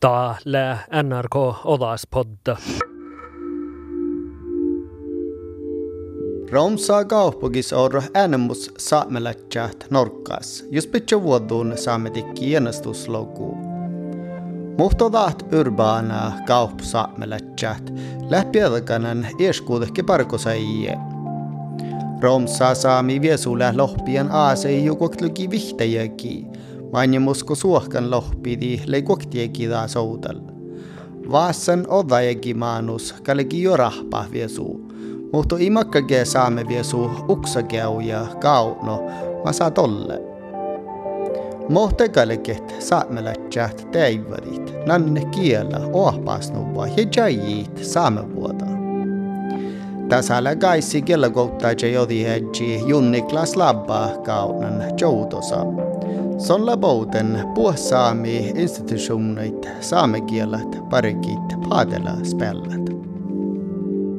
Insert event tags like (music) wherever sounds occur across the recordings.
Täällä NRK Odaspodda. Romsa kaupungis on äänemus saamelätsät norkkas, jos pitkä vuodun saametikki kiinnostusloku. Muhtodaat urbana kaup saamelätsät lähpiedakanan ieskuudekki parkosaijie. Romsa saami viesulle lohpien aasei jukokluki vihtäjäki, mainimusko suohkan lohpidi leikoktieki taas outal. Vaasan odajaki maanus kaleki jo rahpa viesuu. Mutta imakkake saamme viesu uksakeu ja kauno, mä saa tolle. Mohtekalleket saamelätsät teivadit, nanne kiellä ohpasnuva ja jajit saamevuota. Tasalla kaisi kella kouttaa jodi hedji junniklas labba kaunan joutosa. Solla bouten puhsaami institutionit saamekielet parikit paadella spellat.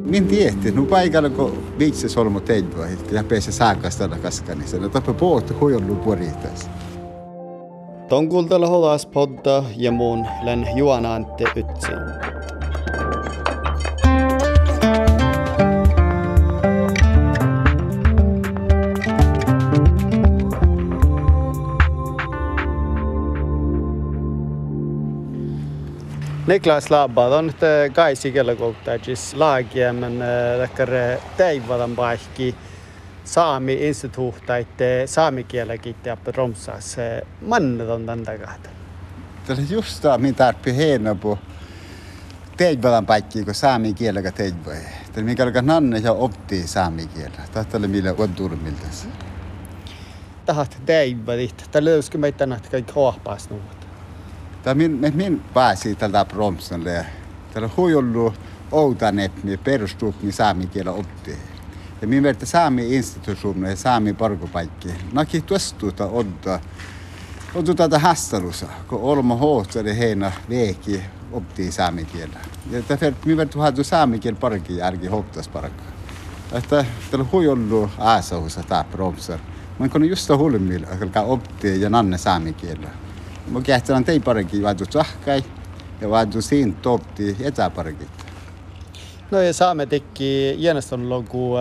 Min tietti, nu paikalla kun viitsi solmu teidua, ja pääsi saakastella kaskani, se on tapa pohti huijollu poritas. Ton kultalla hodas podda ja muun län Juana Antti Ytsi. Niklas Labba, on nyt kaisi kellä kouttajis laagia, men takkar teivadan paikki saami instituuttaitte saamikielläkin ja romsas mannet on tämän takaa. Tämä on just tämä, mitä tarvitsee på teivadan paikki, kun saami kielellä teivaa. Tämä mikä alkaa nanne ja optii saami kielellä. Tämä on millä on turmilta. Tahat teivadit, tämä löyskö meitä näitä kaikki hohpaas nuut. Tämä min, min pääsi tältä promsalle. Täällä on huijollu outanepmi perustupmi saami kielellä optii. Ja minä verta saami instituutioon ja saami parkopaikki. Naki tuostuuta odda. Odda tätä hassalussa, kun olma hohtsari heinä veeki optii saami kielellä. Ja tämä minä verta haatu saami kiel parki järki hoktas parkka. Että täällä on huijollu aasahussa tämä promsar. Mä kun just hulmilla, alkaa optii ja nanne saami kielellä. Mä kähtään tei parki vaatu tsahkai ja vaatu siinä topti etäparkit. No ja saamme teki jäänestön logu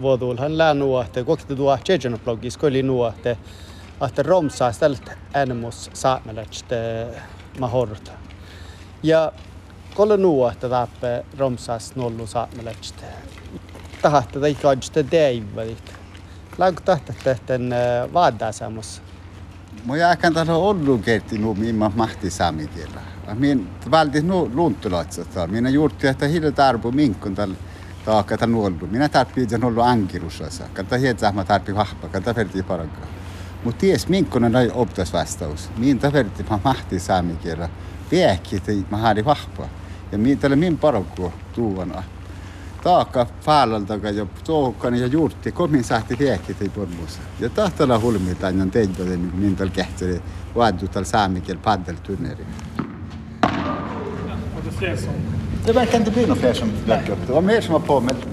vuodul. Hän lää nuohte, kokti tuo Tjejan blogis, koli nuohte, että romsaa ställt äänemus saamelätste mahorta. Ja kolle nuohte tappe romsaas nollu saamelätste. Tahatte tai kaadste deivadit. Lääkö tahta tehten vaadaasamus? Mä jääkään tällä ollut kerti nu mimma mahti saami kielellä. Min valdi nu luntulatsata. Minä juurti että hille tarpu minkun tällä taakka tämän ollut. Minä tarvitsin sen ollut ankirussassa. Kanta hietsä mä tarvitsin vahva. Kanta verti parankaa. Mut ties minkun on optas vastaus. Min verti mä mahti saami kielellä. Viekki, että mä haadi vahva. Ja min tällä min parankaa tuuvana. Taakka faalalta ja toukkani ja juurti. Komin sahti pormuussa. Ja tahtalla hulmi tänne teitä, niin tällä kehteli. Vaadu tällä saami kielellä paddel turneri. Det verkar inte bli några fler som dök upp. Det var mer som var påmält.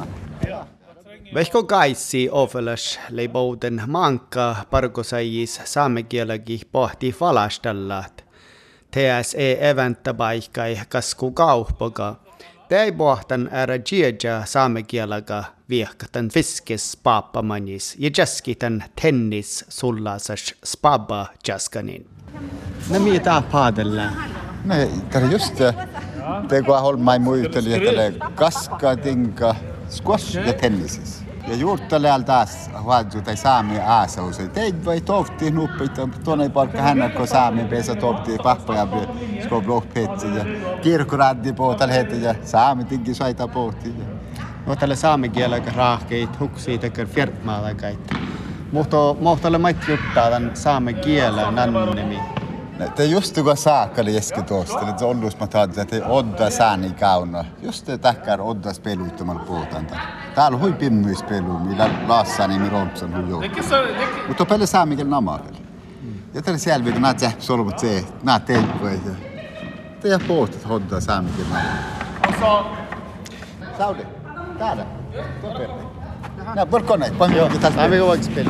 Vehko kaisi ovelas leibouten manka parkosajis saamekielegi pohti falastellat. TSE eventta paikkai kasku kaupoga. Tei pohtan ära jieja saamekielega viehkatan fiskis paapamanis ja jaskitan tennis sullasas spaba jaskanin. No mitä paadella? Nej, tämä on just det. Går holmai muuteli, että kaska, tinka, squash ja tennisis. Ja juurtale al taas huadju tai saami aasaus. Teit vai tofti nuppita, tuonne palkka hänä, kun saami pesä tofti pahpoja sko blogpetsi ja kirkkoraddi på tällä heti ja saami tinki saita pohti. No tällä saamikielellä raahkeit huksii tekee firmaalla kaikki. Mutta mohtalle mait juttaa tämän saamikielen nannimi. Det är just det går saakali eski tuosta. Det on ollut mä tahdin, että odda sääni kauna. Just det tackar odda speluuttaman puhutaan. Täällä on hui pimmyispelu, millä laassani mi rompsan hui joo. Mutta pelle saamikel namakel. Ja tällä selvi, kun näet jähp solmut se, näet teippuja. Det är pohtit odda saamikel namakel. Sauli, täällä. Tuo perre. Nää, porkone, pannu Joo, tämä on vaikka peli.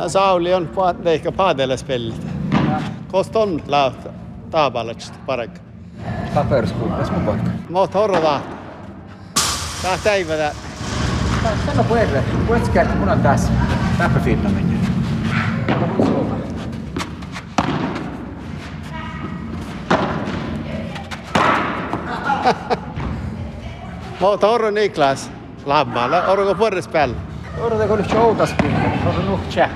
Äh, sauli on ikka paadele spellida. koos on laud taabalast parem. Tapers kuulas mu poeg. Motorva. tahad täivada? tänu poegile, kuidas käib, mul on taas näpupiirne minna. Motor Niklas, lamma, orgo purres peal. Orgo kun showtas, orgo nuhtse.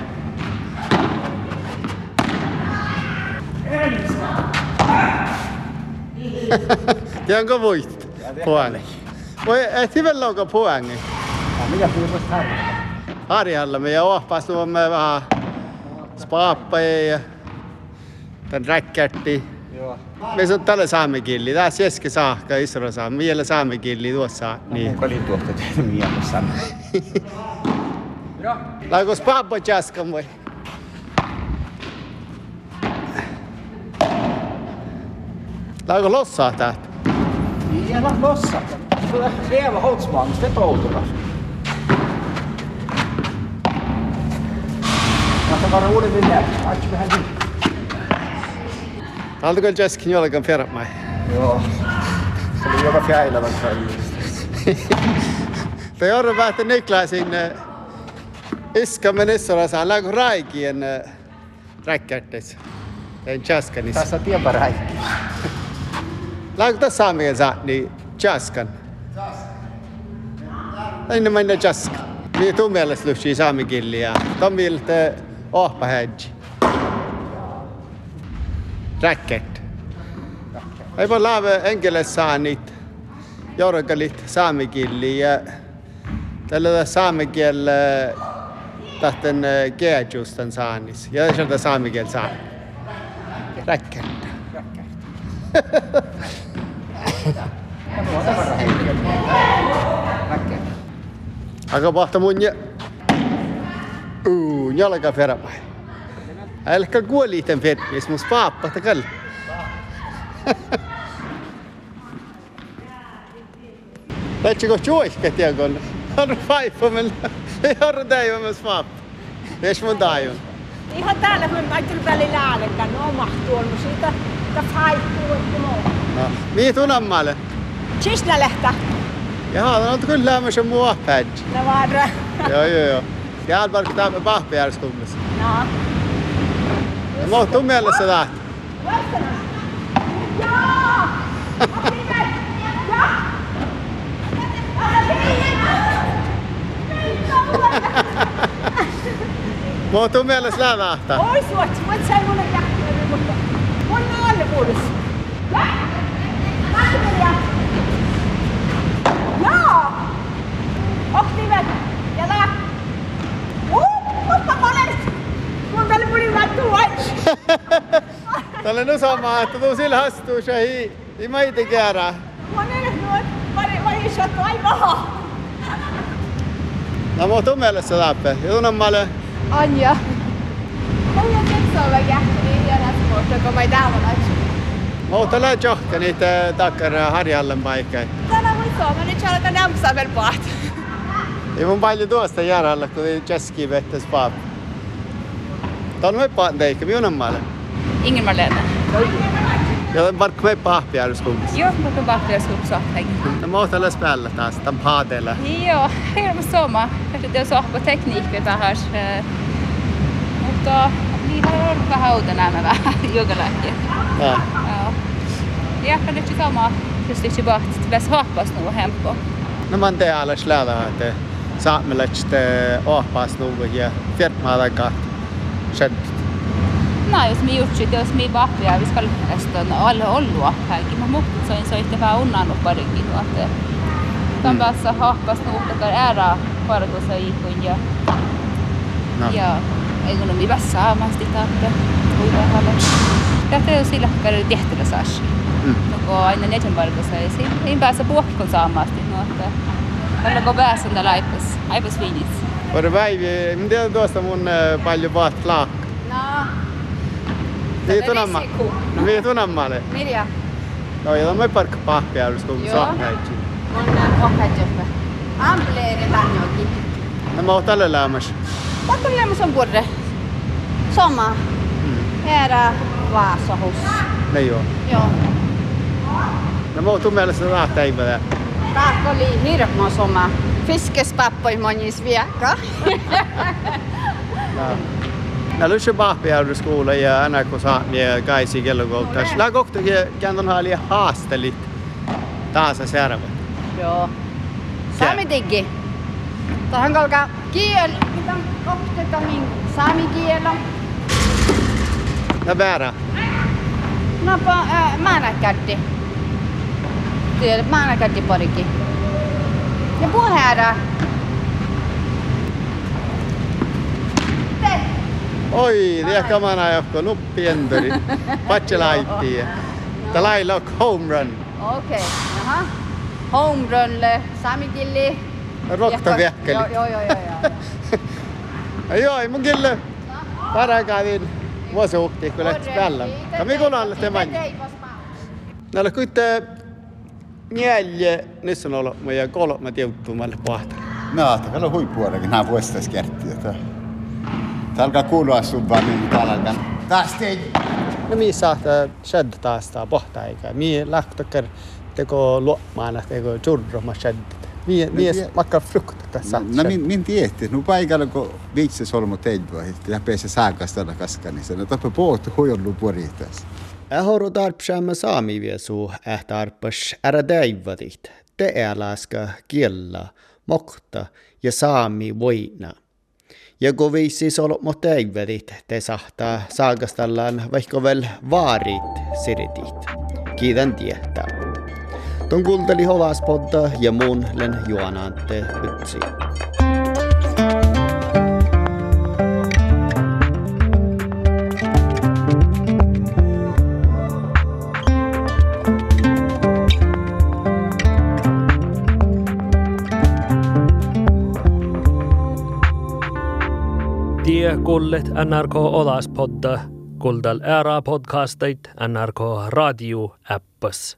Tiango voit poang. Voi ehtivän lauka poang. Ah, Mitä puhutaan harjalla? Harjalla me ja ohpas me vähän spaappaja ja tämän räkkätti. Me se on tälle saame killi, tää sieske saakka, isra saame, miele saame killi tuossa. Niin. Koli tuosta tehdä miele saame. (laughs) Laikos paappa jaskam voi. Laiko lossaa täältä? Niin, älä lossa. Sulla leva hotsmaan, mistä touturas. Varo uuden vielä. Aitsi vähän niin. Täältä kyllä jaskin jollakin fermai. Joo. Se oli joka fjäilevän kanssa. Tai orro vähtä Niklasin iskamen isra saa. Laiko raikien räkkättis? En jaskanissa. Tässä on tien räikki. Like to same je zadnji časkan. Aina mennä jaska. Niin tuu mielestä lyhsii saami killiä. Tomilta ohpa hedge. Racket. Ei voi laave enkelesaanit, jorgalit saamikilliä. Tällä saamikielä tahten eh, keajustan saanis. Ja sieltä saamikielä saan. Racket. Racket. (laughs) aga pahta munje. Nyalaga ferama. Älkää kuoli tämän fetmis, mun paappa takalla. Lätsikö tjuoiska tiedon? Harru paippa mennä. (laughs) Ei harru täivä myös paappa. Ees mun taivun. Ihan täällä mä ajattelin välillä äänekään, no mahtuu on, mutta siitä ta paippuu, että no. No, mii tunammalle. Siis ne lähtää. Jaha, no kyllä lämmöisen mua pädj. Ne vaan rö. Joo, joo, joo. Täällä parkki tämä pahpijärjestelmässä. No. Ja mä oon tuu mielessä lähti. Joo! Joo! Mä oon tuu mielessä lähti. Oi suot, mä et sai mulle kähtöä, mutta mun naallevuudessa. Lähtemään اهلا وسهلا تدوسي هستو شهي ما يتجارة Na ma tudom el ezt az áppe? Jó nem male? Anyja. Nem jöttünk szolgálni, ilyen ezt voltak, amely dávalatjuk. Ma ott lehet csahtani, te dakar harjallan baikai. Täna voi suomen, nyt alkaa nämsä ver paat. Ei mun paljon tuosta järjellä, kun ei Cheskiin vettäisi paat. Tämä on me paat teikä, minun on maailma. Ja tän parkki me pahpijärjestelmässä. Joo, mutta on pahtiaskuuksa. No mä oon tällä päällä taas, tän paadella. Joo, (laughs) hirmu sama. Ehkä on sohva tekniikka vähän. Mutta niin on vähän (laughs) uutta nämä vähän jokaläkkiä. Ja. Joo. Ja ehkä nyt sama. Just yksi bahti, että pitäisi hahpas nuo hempo. No man te alla släda att saamelaiset ohpaas nuvu ja firmaadaga shed. Jos mi jutsit, jos mi vahvia, vi skal nästan alla olla kaikki. Mä muhtin soin soitte vähän unnannut parikin. Että Tämän päässä hahpas nuuhtakar ära parkossa ikun ja No. Ja ei kun mi vässä aamasti tappe. Kuinka haluan. Tätä on sillä kerralla tehtävä saas. Mm. No aina neten parkossa ei. Ei pääse puhkon saamasti. No, että kun pääsen tällä aipas. Aipas. Var det väivi, men det är tuosta mun äh, paljon vaat laak. No, Niin Tätä tunamma. risikku. No niin tunammalle. Mirja. No ja mä parkka pahpijärjestys kun Joo. saa näitä. Mun ohkaitseppe. Ampleeri tanjokin. No mä oon tällä lämmäs. Pakko lämmös on purre. Soma. Era Vaasahus. Ne joo. Joo. No muutu mielestä lähteimme där. Tää oli hirmo soma. Fiskespappoi monis viekka. När (laughs) du kör Bahpiaudskola ja NRK Saami ja Kaisi kellokoulutus. Lää kohta kääntön oli haastelit taas särvät. Joo. Saami diggi. Tähän kalka kiel, mitä opteta min saami kielo. No väärä. No pa, äh, maanakaddi. Tiedät, maanakaddi parikin. Ja puheära. Oi, det kamana jokko nuppi enteri. (laughs) Patse laitti. Tää lailla on home run. Okei, okay. jaha. Home runle, saami killi. Rokta viekkäli. Joo, joo, joo, joo. joo. (laughs) Joo, ei mun kyllä. Parakävin vuosuhti, kun lähtis päällä. Ja mikä on alle tämän? Näillä kuitenkin neljä, nyt on ollut meidän kolme tiuttumalle pahtari. No, tämä on huippuodakin, nämä vuostais kerttiä. Tämä alkaa kuulua sun vaan, niin täällä alkaa. Tein. No mi saattaa shed taas tää pohtaa eikä. Mi lähtökär teko luomaan, teko churroma shed. Mi, mi makka frukt tässä. No min, min tietti, nu paikalla kun viitsi solmu teidua, ja pääsee saakasta olla kaskani, no tappa puhuttu huijollu poritas. Ähoru tarpsaamme saami viesu ähtarpas ära täivadit. Te äläska kiellä, mokta ja saami voina. Ja kun viisi solmu täivadit, te sahtaa saakastallaan vaikka vel vaarit siritit. Kiitän tietää. Ton kuunteli Hovaspodda ja muun len juonante ytsi. Kullet NRK Olaspodda, kuldal ära podcastait NRK Radio appas.